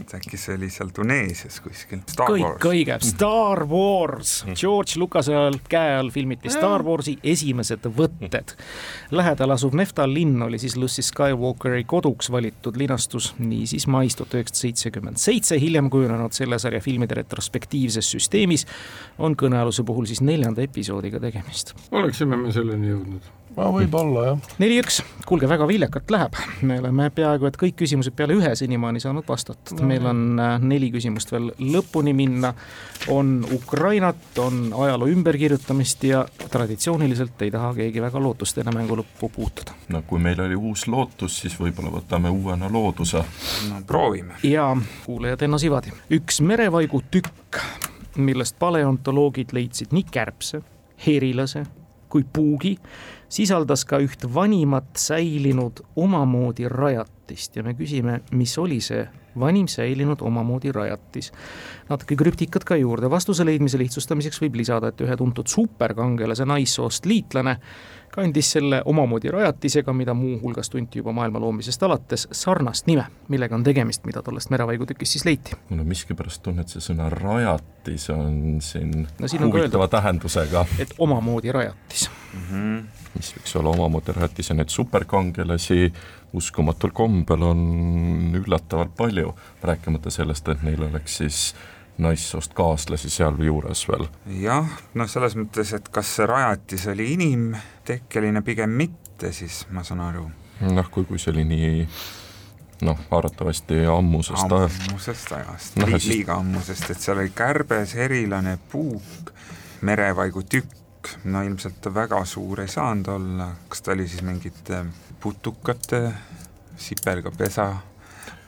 et äkki see oli seal Tuneesias kuskil. kõik õige, Star Wars, George Lucase ajal käe all filmiti Star Warsi esimesed võtted. lähedal asuv Neftal linn oli siis Lucy Skywalkeri koduks valitud linastus, niisiis mais tuhat üheksasada seitsekümmend seitse, hiljem kujunenud selle sarja filmide retrospektiivses süsteemis on kõnealuse puhul siis neljanda episoodiga tegemist. oleksime me selleni jõudnud no võib-olla jah. neli-üks, kuulge, väga viljakalt läheb, me oleme peaaegu et kõik küsimused peale ühe senimaani saanud vastatud no., meil on äh, neli küsimust veel lõpuni minna, on Ukrainat, on ajaloo ümberkirjutamist ja traditsiooniliselt ei taha keegi väga lootust enne mängu lõppu puutuda. no kui meil oli uus lootus, siis võib-olla võtame uuena looduse. no proovime. ja kuulajad ennast ivadi, üks merevaigu tükk, millest paleontoloogid leidsid nii kärbse, herilase kui puugi sisaldas ka üht vanimat säilinud omamoodi rajatist ja me küsime, mis oli see vanim säilinud omamoodi rajatis. natuke krüptikat ka juurde, vastuse leidmise lihtsustamiseks võib lisada, et ühe tuntud superkangelase naissoost liitlane kandis selle omamoodi rajatisega, mida muuhulgas tunti juba maailma loomisest alates, sarnast nime, millega on tegemist, mida tollest merevaigutükist siis leiti. mul on miskipärast tunne, et see sõna rajatis on siin no, siin huvitava öelda, tähendusega. et omamoodi rajatis mm. -hmm mis võiks olla omamoodi rajatis ja neid superkangelasi uskumatul kombel on üllatavalt palju, rääkimata sellest, et neil oleks siis naissoost kaaslasi sealjuures veel. jah, noh selles mõttes, et kas see rajatis oli inimtekkeline, pigem mitte, siis ma saan aru. noh, kui, kui see oli nii noh, arvatavasti ammusest ajast. ammusest ajast no,, liiga ammusest, et seal oli kärbes, herilane, puuk, merevaigu tükk, no ilmselt väga suur ei saanud olla, kas ta oli siis mingite putukate sipelgapesa,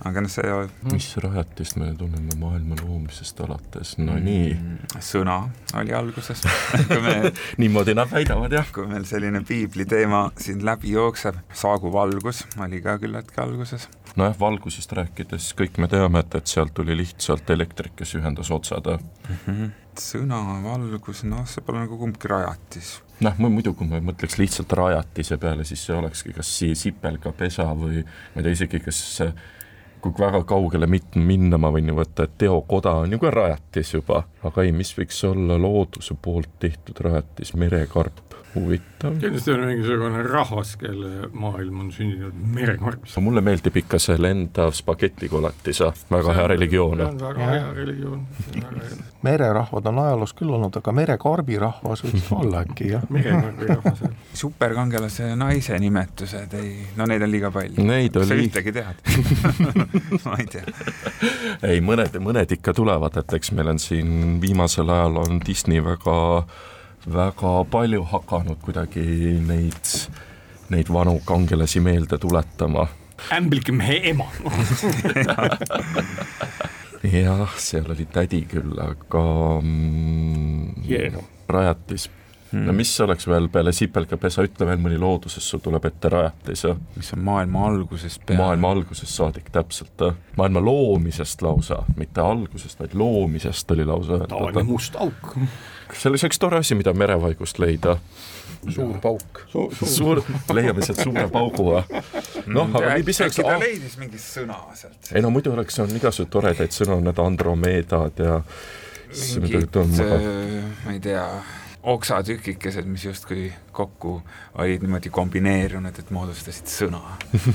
aga noh, see mis rajatist me tunneme maailma loomisest alates, no mm, nii. sõna oli alguses me niimoodi nad väidavad, jah. kui meil selline piibli teema siin läbi jookseb, saagu valgus oli ka küllaltki alguses. nojah, valgusest rääkides kõik me teame, et, et sealt tuli lihtsalt elektrik, kes ühendas otsad mm. -hmm sõna valgus, noh, see pole nagu kumbki rajatis. noh, muidu kui ma mõtleks lihtsalt rajatise peale, siis see olekski kas sipelgapesa või ma ei tea isegi, kas kui väga kaugele mit-, minna ma võin ju võtta, et teokoda on ju ka rajatis juba, aga ei, mis võiks olla looduse poolt tehtud rajatis, merekarp huvitav. kindlasti on mingisugune rahvas, kelle maailm on sündinud merekarbis. mulle meeldib ikka see lendav spagetikolatis, väga hea religioon. see on väga hea religioon. mererahvad on ajaloos küll olnud, aga merekarbirahvas võiks ka olla äkki, jah. merekarbi rahvas, jah. superkangelase naise nimetused ei, no neid on liiga palju. Neid oli. sa ühtegi tead ma ei tea. ei, mõned, mõned ikka tulevad, et eks meil on siin viimasel ajal on Disney väga väga palju hakanud kuidagi neid, neid vanu kangelasi meelde tuletama. ämblikimehe ema jah, seal oli tädi küll, aga mm, yeah. rajatis no mis oleks veel peale sipelgapesa, ütle veel mõni looduses sul tuleb ette rajatis. mis on maailma algusest peale. maailma algusest saadik, täpselt. maailma loomisest lausa, mitte algusest, vaid loomisest oli lausa öeldud. tavaline must auk. See oleks üks tore asi, mida merevaigust leida suur pauk. suur, leiame sealt suure paugu või? noh, aga nii piseks. äkki ta leidis mingi sõna sealt? ei no muidu oleks olnud igasuguseid toredaid sõnu, need Andromedad ja mingid, ma ei tea oksatükikesed, mis justkui kokku olid niimoodi kombineerunud, et moodustasid sõna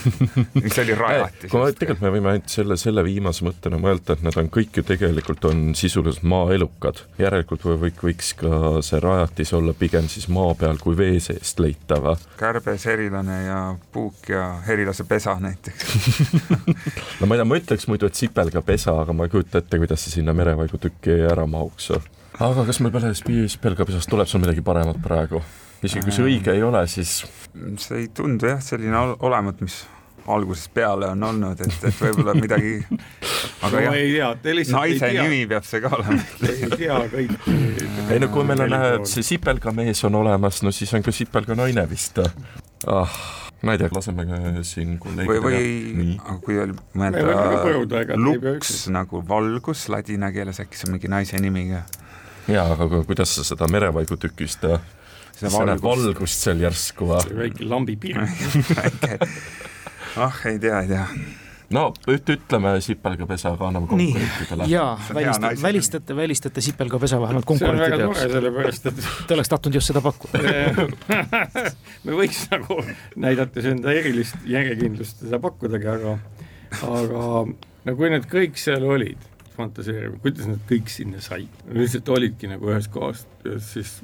mis oli rajatis. tegelikult me võime ainult selle, selle viimase mõttena mõelda, et nad on kõik ju tegelikult on sisuliselt maaelukad. järelikult või, võiks ka see rajatis olla pigem siis maa peal kui vee seest leitav. kärbes, herilane ja puuk ja herilase pesa näiteks no ma ei tea, ma ütleks muidu, et sipelgapesa, aga ma ei kujuta ette, kuidas see sinna merevaigu tükki ära mahuks aga kas meil peale spelgapesast tuleb sul midagi paremat praegu? isegi kui see õige ei ole, siis see ei tundu jah, selline olevat, mis algusest peale on olnud, et, et võib-olla midagi aga no, jah, naise nimi peab see ka olema ei tea kõiki. ei no kui meil on, see sipelgamees on olemas, no siis on ka sipelganaine vist ah ma ei tea, laseme siin kolleegidega. või, või aga kui oli mõelda luks nagu valgus ladina keeles, äkki see on mingi naise nimi ka? Jaa, aga kuidas sa seda merevaigu tükist ja seda valgust, valgust seal järsku või? väike lambipiir ah, ei tea, ei tea. No üt-, ütleme sipelgapesaga anname konkurentidele. jaa, välista-, välistate, välistate sipelgapesa vähemalt konkurentide jaoks. sellepärast et Te oleks tahtnud just seda pakkuda. Me võiks nagu näidates enda erilist järjekindlust seda pakkudagi, aga aga no kui need kõik seal olid, fantaseerima, kuidas nad kõik sinna said. lihtsalt olidki nagu ühes kohas siis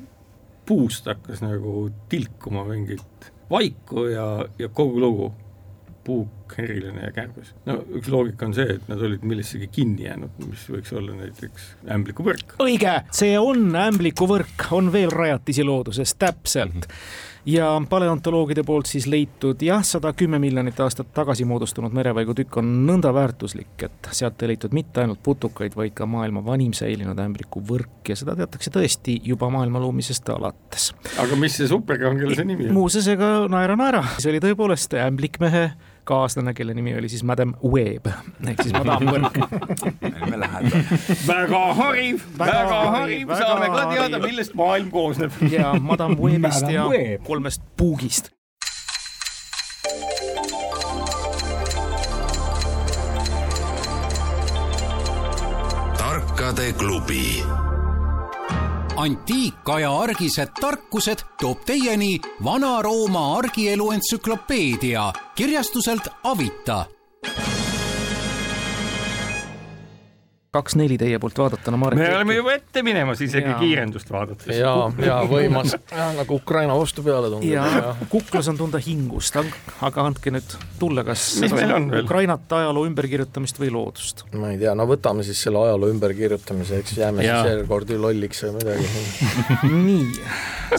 puust hakkas nagu tilkuma mingit vaiku ja, ja kogu lugu puuk, herilane ja kärbes. no üks loogika on see, et nad olid millessegi kinni jäänud, mis võiks olla näiteks ämblikuvõrk. õige, see on ämblikuvõrk, on veel rajatisi looduses, täpselt mm. -hmm ja paleontoloogide poolt siis leitud jah, sada kümme miljonit aastat tagasi moodustunud merevaigutükk on nõnda väärtuslik, et sealt ei leitud mitte ainult putukaid, vaid ka maailma vanim säilinud ämblikuvõrk ja seda teatakse tõesti juba maailma loomisest alates. aga mis see superkangelase nimi on? muuseas, ega naera-naera, see oli tõepoolest ämblikmehe kaaslane, kelle nimi oli siis Madam Web. Ehk siis Madam Võrk me läheme. väga hariv, väga hariv, saame ka teada, millest maailm koosneb. ja Madam Webist ja kolmest puugist. tarkade klubi antiikaja argised tarkused toob teieni Vana-Rooma argielu entsüklopeedia kirjastuselt Avita kaks-neli teie poolt vaadatuna, Marek. me oleme juba ette minemas isegi ja. kiirendust vaadates. ja, ja võimas, nagu Ukraina vastu peale tungib. ja kuklas on tunda hingust, aga andke nüüd tulla, kas Ukrainat, ajaloo ümberkirjutamist või loodust? ma ei tea, no võtame siis selle ajaloo ümberkirjutamise, eks jääme ja. siis seekord ju lolliks või midagi. nii,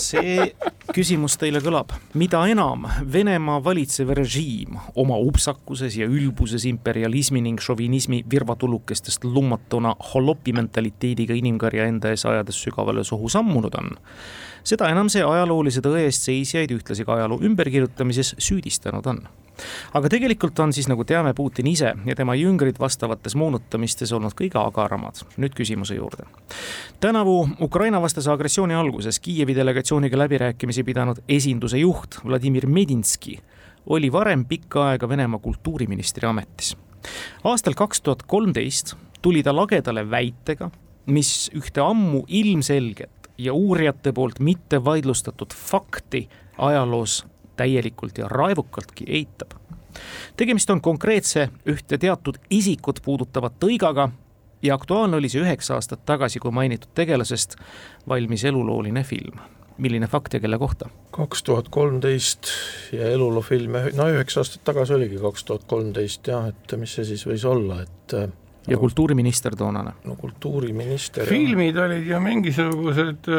see küsimus teile kõlab, mida enam Venemaa valitsev režiim oma upsakuses ja ülbuses imperialismi ning šovinismi virvatulukestest lummatuna holopi mentaliteediga inimkarja enda ees ajades sügavale sohu sammunud on, seda enam see ajaloolise tõe eest seisjaid ühtlasi ka ajaloo ümberkirjutamises süüdistanud on aga tegelikult on siis, nagu teame, Putin ise ja tema jüngrid vastavates moonutamistes olnud kõige agaramad. nüüd küsimuse juurde. tänavu Ukraina vastase agressiooni alguses Kiievi delegatsiooniga läbirääkimisi pidanud esinduse juht Vladimir Medinski oli varem pikka aega Venemaa kultuuriministri ametis. aastal kaks tuhat kolmteist tuli ta lagedale väitega, mis ühte ammu ilmselget ja uurijate poolt mitte vaidlustatud fakti ajaloos täielikult ja raevukaltki eitab. tegemist on konkreetse ühte teatud isikut puudutava tõigaga ja aktuaalne oli see üheksa aastat tagasi, kui mainitud tegelasest valmis elulooline film. milline fakt ja kelle kohta? kaks tuhat kolmteist ja eluloo film, no üheksa aastat tagasi oligi kaks tuhat kolmteist jah, et mis see siis võis olla, et ja kultuuriminister toonane? no kultuuriminister filmid olid ju mingisugused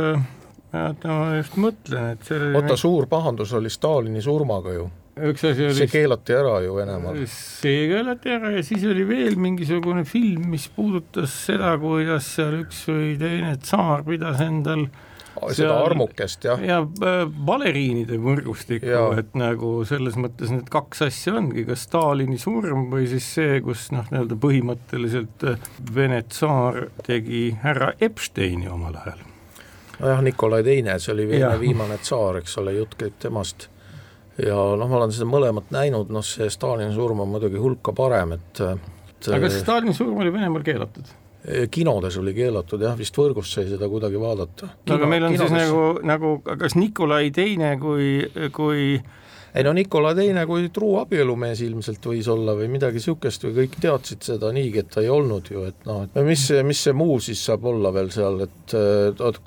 oota, ma just mõtlen, et see oota, suur pahandus oli Stalini surmaga ju. üks asi oli see keelati ära ju Venemaal. see keelati ära ja siis oli veel mingisugune film, mis puudutas seda, kuidas seal üks või teine tsaar pidas endal seda armukest, jah. ja baleriinide võrgustikku, et nagu selles mõttes need kaks asja ongi, kas Stalini surm või siis see, kus noh, nii-öelda põhimõtteliselt Vene tsaar tegi härra Epsteini omal ajal nojah, Nikolai Teine, see oli Vene viimane tsaar, eks ole, jutt käib temast. ja noh, ma olen seda mõlemat näinud, noh see Stalini surm on muidugi hulka parem, et, aga kas Stalini surm oli Venemaal keelatud? Kinodes oli keelatud jah, vist võrgust sai seda kuidagi vaadata. no aga meil on kinodes... siis nagu, nagu kas Nikolai Teine kui, kui ei no Nikolai Teine kui truu abielumees ilmselt võis olla või midagi niisugust või kõik teadsid seda niigi, et ta ei olnud ju, et noh, et mis, mis see muu siis saab olla veel seal, et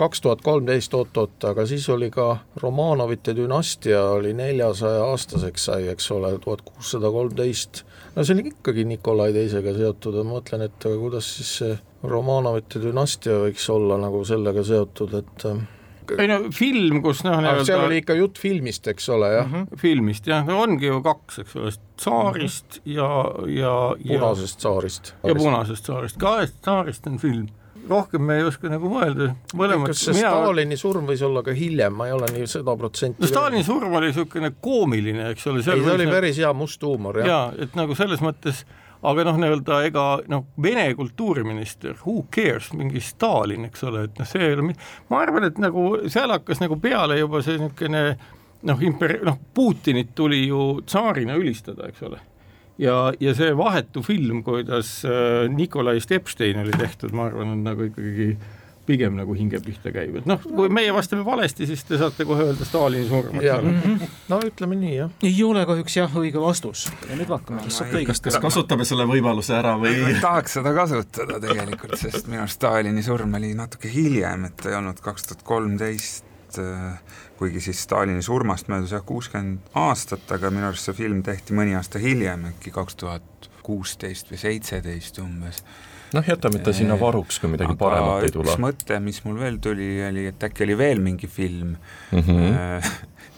kaks tuhat kolmteist oot-oot, aga siis oli ka Romanovite dünastia oli neljasaja aastaseks sai, eks ole, tuhat kuussada kolmteist. No see oli ikkagi Nikolai Teisega seotud ja ma mõtlen, et kuidas siis see Romanovite dünastia võiks olla nagu sellega seotud, et ei no film, kus noh nii-öelda seal oli ikka jutt filmist, eks ole, jah mm? -hmm. filmist jah, no ongi ju kaks, eks ole, tsaarist mm -hmm. ja, ja punasest tsaarist. ja punasest tsaarist, kahest tsaarist on film rohkem me ei oska nagu mõelda, kas see mina... Stalini surm võis olla ka hiljem, ma ei ole nii sada protsenti no Stalini surm oli niisugune koomiline, eks ole. ei, see oli päris hea must huumor, jah. jaa, et nagu selles mõttes aga noh, nii-öelda ega noh, Vene kultuuriminister, who cares, mingi Stalin, eks ole, et noh, see ei ole, ma arvan, et nagu seal hakkas nagu peale juba see niisugune noh, imper-, noh, Putinit tuli ju tsaarina ülistada, eks ole. Ja, ja see vahetu film, kuidas äh, Nikolaist Epstein oli tehtud, ma arvan, on nagu ikkagi pigem nagu hinge pihta käib, et noh, kui meie vastame valesti, siis te saate kohe öelda Stalini surm, eks ole. Mhm. no ütleme nii, jah. ei ole kahjuks jah õige vastus ja nüüd vaatame, kes saab õigest. kas kasutame selle võimaluse ära või? tahaks seda kasutada tegelikult, sest minu Stalini surm oli natuke hiljem, et ei olnud kaks tuhat kolmteist äh, kuigi siis Stalini surmast möödus jah kuuskümmend aastat, aga minu arust see film tehti mõni aasta hiljem, äkki kaks tuhat kuusteist või seitseteist umbes noh, jätame ta sinna varuks, kui midagi Aga paremat ei tule. üks mõte, mis mul veel tuli, oli, et äkki oli veel mingi film mm -hmm.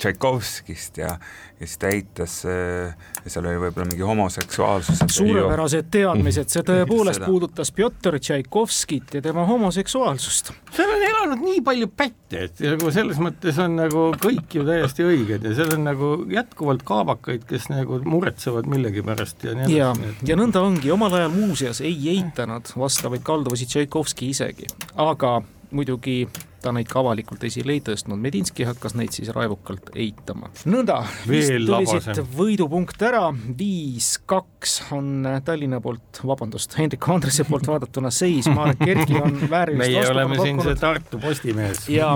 Tšaikovskist ja, ja siis ta eitas, ja seal oli võib-olla mingi homoseksuaalsus. suurepärased teadmised, see tõepoolest puudutas Pjotor Tšaikovskit ja tema homoseksuaalsust. seal on elanud nii palju pätte, et nagu selles mõttes on nagu kõik ju täiesti õiged ja seal on nagu jätkuvalt kaabakaid, kes nagu muretsevad millegi pärast ja nii edasi. ja, ja nõnda ongi, omal ajal muuseas ei eitanud vastavaid kalduvusi Tšaikovski isegi, aga muidugi ta neid ka avalikult esile ei tõstnud, Medinski hakkas neid siis raevukalt eitama. nõnda, vist tuli siit võidupunkt ära, viis-kaks on Tallinna poolt, vabandust, Hendrik Andrese poolt vaadatuna seis, Marek Erki on väärilist meie oleme siin see Tartu Postimees. ja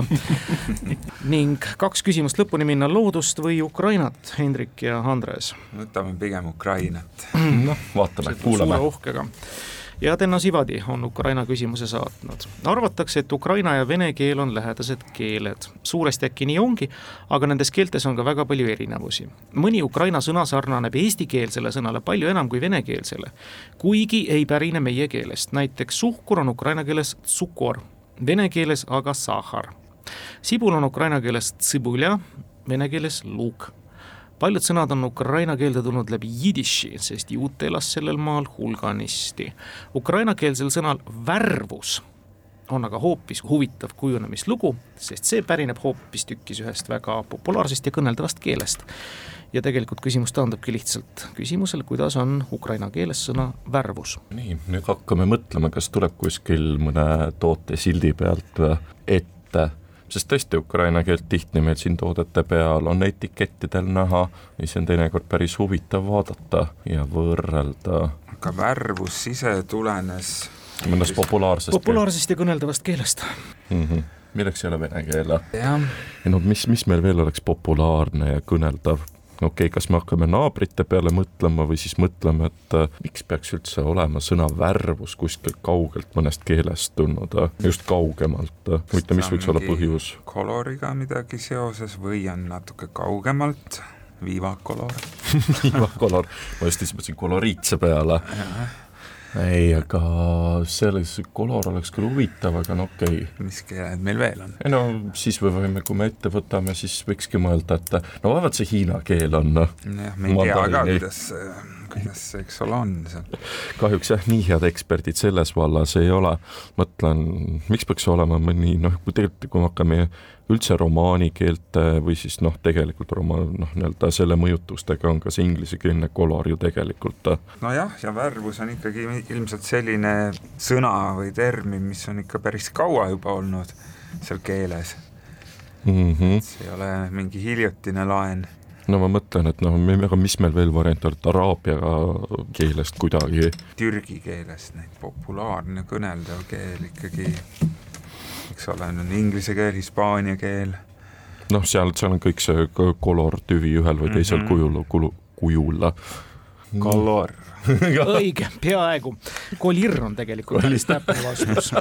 ning kaks küsimust lõpuni minna, loodust või Ukrainat, Hendrik ja Andres? võtame pigem Ukrainat. noh, vaatame, kuulame. suure uhkega ja Denno Sivadi on Ukraina küsimuse saatnud. arvatakse, et ukraina ja vene keel on lähedased keeled. suuresti äkki nii ongi, aga nendes keeltes on ka väga palju erinevusi. mõni ukraina sõna sarnaneb eestikeelsele sõnale palju enam kui venekeelsele, kuigi ei pärine meie keelest, näiteks suhkur on ukraina keeles tsukor, vene keeles aga sahar. sibul on ukraina keeles tsibulja, vene keeles luk paljud sõnad on ukraina keelde tulnud läbi jidiši, sest juute elas sellel maal hulganisti. Ukrainakeelsel sõnal värvus on aga hoopis huvitav kujunemislugu, sest see pärineb hoopistükkis ühest väga populaarsest ja kõneldavast keelest. ja tegelikult küsimus taandubki lihtsalt küsimusele, kuidas on ukraina keeles sõna värvus. nii, nüüd hakkame mõtlema, kas tuleb kuskil mõne toote sildi pealt ette sest tõesti, ukraina keelt tihti meil siin toodete peal on etikettidel näha, mis on teinekord päris huvitav vaadata ja võrrelda. aga värvus ise tulenes mõnest populaarsest populaarsest ja kõneldavast keelest mm. -hmm milleks ei ole vene keel? ja no mis, mis meil veel oleks populaarne ja kõneldav? Okei okay,, kas me hakkame naabrite peale mõtlema või siis mõtleme, et äh, miks peaks üldse olema sõna värvus kuskilt kaugelt mõnest keelest tulnud, äh, just kaugemalt, huvitav, mis võiks olla põhjus? koloriga midagi seoses või on natuke kaugemalt, viivakolor? Viivakolor, ma just mõtlesin koloriitse peale ei, aga selles kolor oleks küll huvitav, aga no okei okay.. mis keeled meil veel on? ei no siis me võime, kui me ette võtame, siis võikski mõelda, et no vaevalt see hiina keel on. jah, me ei tea ka, kuidas, kuidas see, eks ole, on seal. kahjuks jah, nii head eksperdid selles vallas ei ole. mõtlen, miks peaks olema mõni noh, kui tegelikult, kui me hakkame üldse romaanikeelte või siis noh, tegelikult romaan, noh, nii-öelda selle mõjutustega on ka see inglisekeelne kolor ju tegelikult. nojah, ja värvus on ikkagi ilmselt selline sõna või termin, mis on ikka päris kaua juba olnud seal keeles mm. -hmm. see ei ole mingi hiljutine laen no ma mõtlen, et noh, aga mis meil veel variant on, et araabia keelest kuidagi. Türgi keelest, neid populaarne kõneldav keel ikkagi eks ole, on inglise keel, hispaania keel. noh, seal, seal on kõik see kolor tüvi ühel või teisel mm -hmm. kujul, kulu, kujul. kolor õige, peaaegu. kolir on tegelikult päris täpne vastus.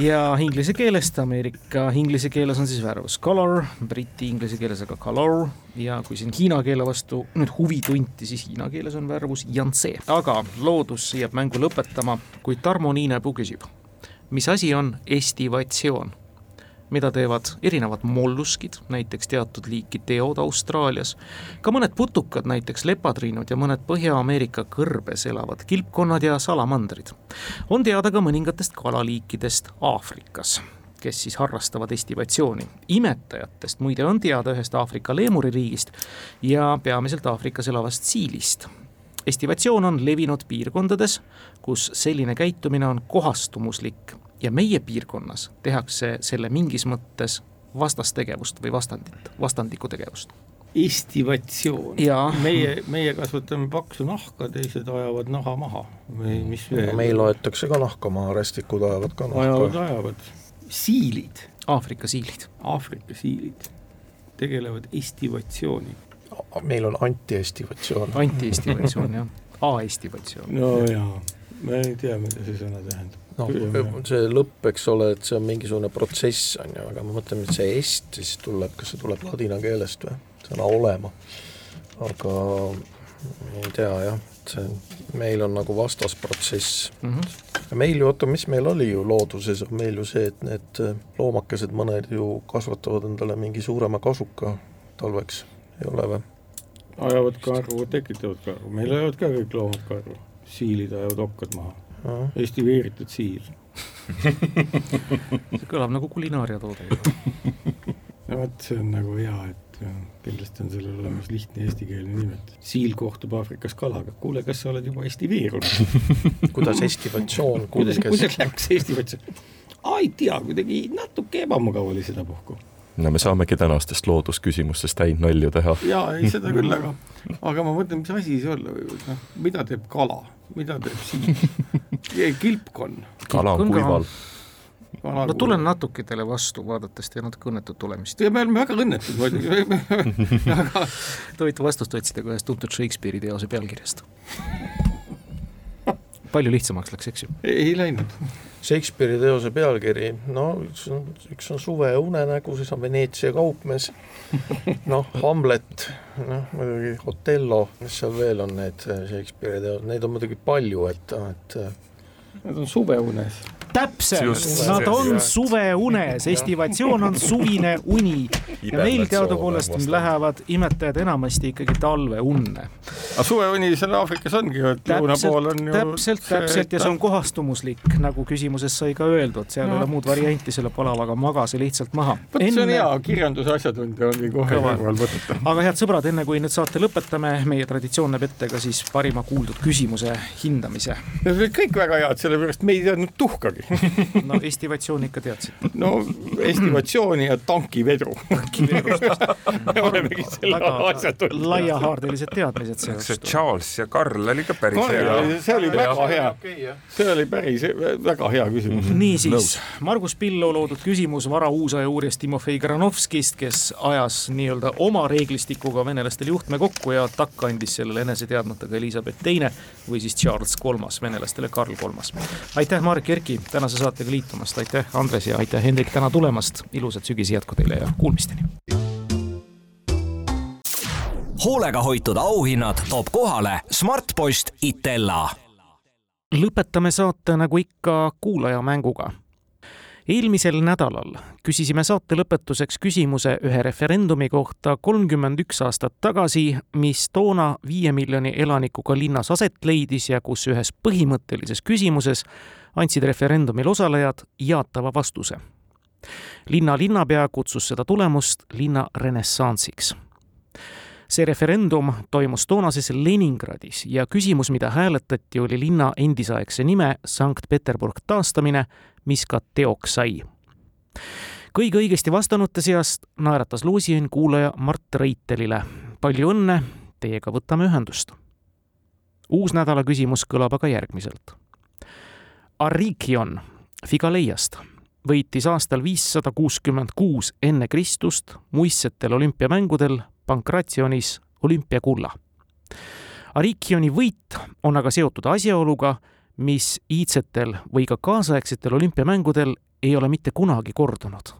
ja inglise keelest, Ameerika inglise keeles on siis värvus color, briti inglise keeles aga color ja kui siin hiina keele vastu nüüd huvi tunti, siis hiina keeles on värvus janse. aga loodus jääb mängu lõpetama, kui Tarmo Niinepuu küsib mis asi on estivatsioon? Mida teevad erinevad molluskid, näiteks teatud liiki teod Austraalias, ka mõned putukad, näiteks lepatriinud ja mõned Põhja-Ameerika kõrbes elavad kilpkonnad ja salamandrid. on teada ka mõningatest kalaliikidest Aafrikas kes siis harrastavad estivatsiooni. imetajatest muide on teada ühest Aafrika leemuririigist ja peamiselt Aafrikas elavast siilist estivatsioon on levinud piirkondades, kus selline käitumine on kohastumuslik ja meie piirkonnas tehakse selle mingis mõttes vastastegevust või vastandit, vastandlikku tegevust. estivatsioon, meie, meie kasvatame paksu nahka, teised ajavad naha maha või mis veel? meil loetakse ka nahka maha, rästikud ajavad ka nahka. ajavad, ajavad. siilid. Aafrika siilid. Aafrika siilid tegelevad estivatsiooniga meil on antiestivatsioon. antiestivatsioon jah, aestivatsioon. no jaa, ma ei tea, mida see sõna tähendab. Noh, see lõpp, eks ole, et see on mingisugune protsess, on ju, aga ma mõtlen, et see est siis tuleb, kas see tuleb ladina keelest või, sõna olema. aga ei tea jah, et see, meil on nagu vastasprotsess mm. -hmm. meil ju, oota, mis meil oli ju looduses, on meil ju see, et need loomakesed, mõned ju kasvatavad endale mingi suurema kasuka talveks, ei ole või? ajavad karvu, tekitavad karvu, meil ajavad ka kõik loomad karvu, siilid ajavad okkad maha. Eesti veeritud siil see kõlab nagu kulinaariatoode no vot, see on nagu hea, et ja, kindlasti on sellel olemas lihtne eestikeelne nimetus. siil kohtub Aafrikas kalaga, kuule, kas sa oled juba estiveerunud kuidas estivatsioon kulges? kuidas läks estivatsioon? ei tea, kuidagi natuke ebamugav oli sedapuhku no me saamegi tänastest loodusküsimustest häid nalju teha. jaa, ei seda küll, aga, aga ma mõtlen, mis asi see olla võib, noh, mida teeb kala, mida teeb siin kilpkonn? kala on kuival. no tulen natuke teile vastu, vaadates teie natuke õnnetut olemist. ja me oleme väga õnnetud muidugi aga te võite vastust otsida ka ühest tuntud Shakespeare'i teose pealkirjast palju lihtsamaks läks, eks ju? ei läinud. Shakespeare'i teose pealkiri, no üks on, üks on Suve unenägu, siis on Veneetsia kaupmees, noh, Hamlet, noh muidugi Otello, mis seal veel on need Shakespeare'i teosed, neid on muidugi palju, et, et Nad on suveunes täpselt, nad on suveunes, estivatsioon on suvine uni. Ja meil teadupoolest lähevad imetajad enamasti ikkagi talveunne. aga suveuni seal Aafrikas ongi et lõuna pool on ju täpselt, täpselt. Ja see on kohastumuslik, nagu küsimuses sai ka öeldud, seal no. ei ole muud varianti selle palavaga, magase lihtsalt maha. vot Enne... see on hea, kirjanduse asjatundja ongi kohe kõrval võtta. aga head sõbrad, enne kui nüüd saate lõpetame, meie traditsioon näeb ette ka siis parima kuuldud küsimuse hindamise. Need olid kõik väga head, sellepärast me ei teadnud tuhkagi midagi no estivatsiooni ikka teadsid? no estivatsiooni ja tankivedru me olemegi selle asja tundnud. laiahaardelised teadmised sellest. see Charles ja Karl oli ka päris hea. see oli väga hea, see oli päris väga hea küsimus. niisiis, Margus Pillo loodud küsimus varauusaja uurijas Timofei Granovskist, kes ajas nii-öelda oma reeglistikuga venelastele juhtme kokku ja takka andis sellele enese teadmata ka Elizabeth Teine või siis Charles Kolmas, venelastele Karl Kolmas. aitäh, Marek Erki, tänase saatega liitumast, aitäh, Andres ja aitäh, Hendrik, täna tulemast, ilusat sügise jätku teile ja kuulmisteni! hoolega hoitud auhinnad toob kohale Smartpost Itella. lõpetame saate nagu ikka kuulajamänguga eelmisel nädalal küsisime saate lõpetuseks küsimuse ühe referendumi kohta kolmkümmend üks aastat tagasi, mis toona viie miljoni elanikuga linnas aset leidis ja kus ühes põhimõttelises küsimuses andsid referendumil osalejad jaatava vastuse. linna linnapea kutsus seda tulemust linna renessansiks see referendum toimus toonases Leningradis ja küsimus, mida hääletati, oli linna endisaegse nime Sankt-Peterburg taastamine, mis ka teoks sai. kõige õigesti vastanute seast naeratas loosiõnn kuulaja Mart Reitelile. palju õnne, teiega võtame ühendust. uus nädala küsimus kõlab aga järgmiselt. Arikion Figaleiast võitis aastal viissada kuuskümmend kuus enne Kristust muistsetel olümpiamängudel Pankrationis olümpiakulla. Arikioni võit on aga seotud asjaoluga, mis iidsetel või ka kaasaegsetel olümpiamängudel ei ole mitte kunagi kordunud.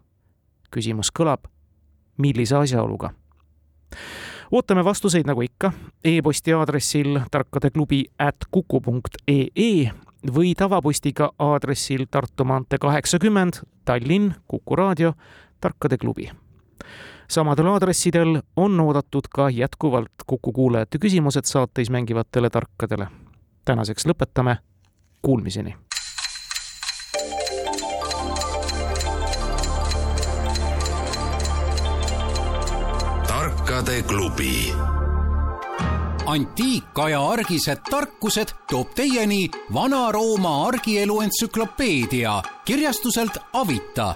küsimus kõlab, millise asjaoluga? ootame vastuseid nagu ikka e-posti aadressil tarkadeklubi at kuku punkt ee või tavapostiga aadressil Tartu maantee kaheksakümmend, Tallinn, Kuku raadio, Tarkade klubi samadel aadressidel on oodatud ka jätkuvalt Kuku kuulajate küsimused saateis mängivatele tarkadele. tänaseks lõpetame, kuulmiseni! tarkade klubi antiikaja argised tarkused toob teieni Vana-Rooma argielu entsüklopeedia kirjastuselt Avita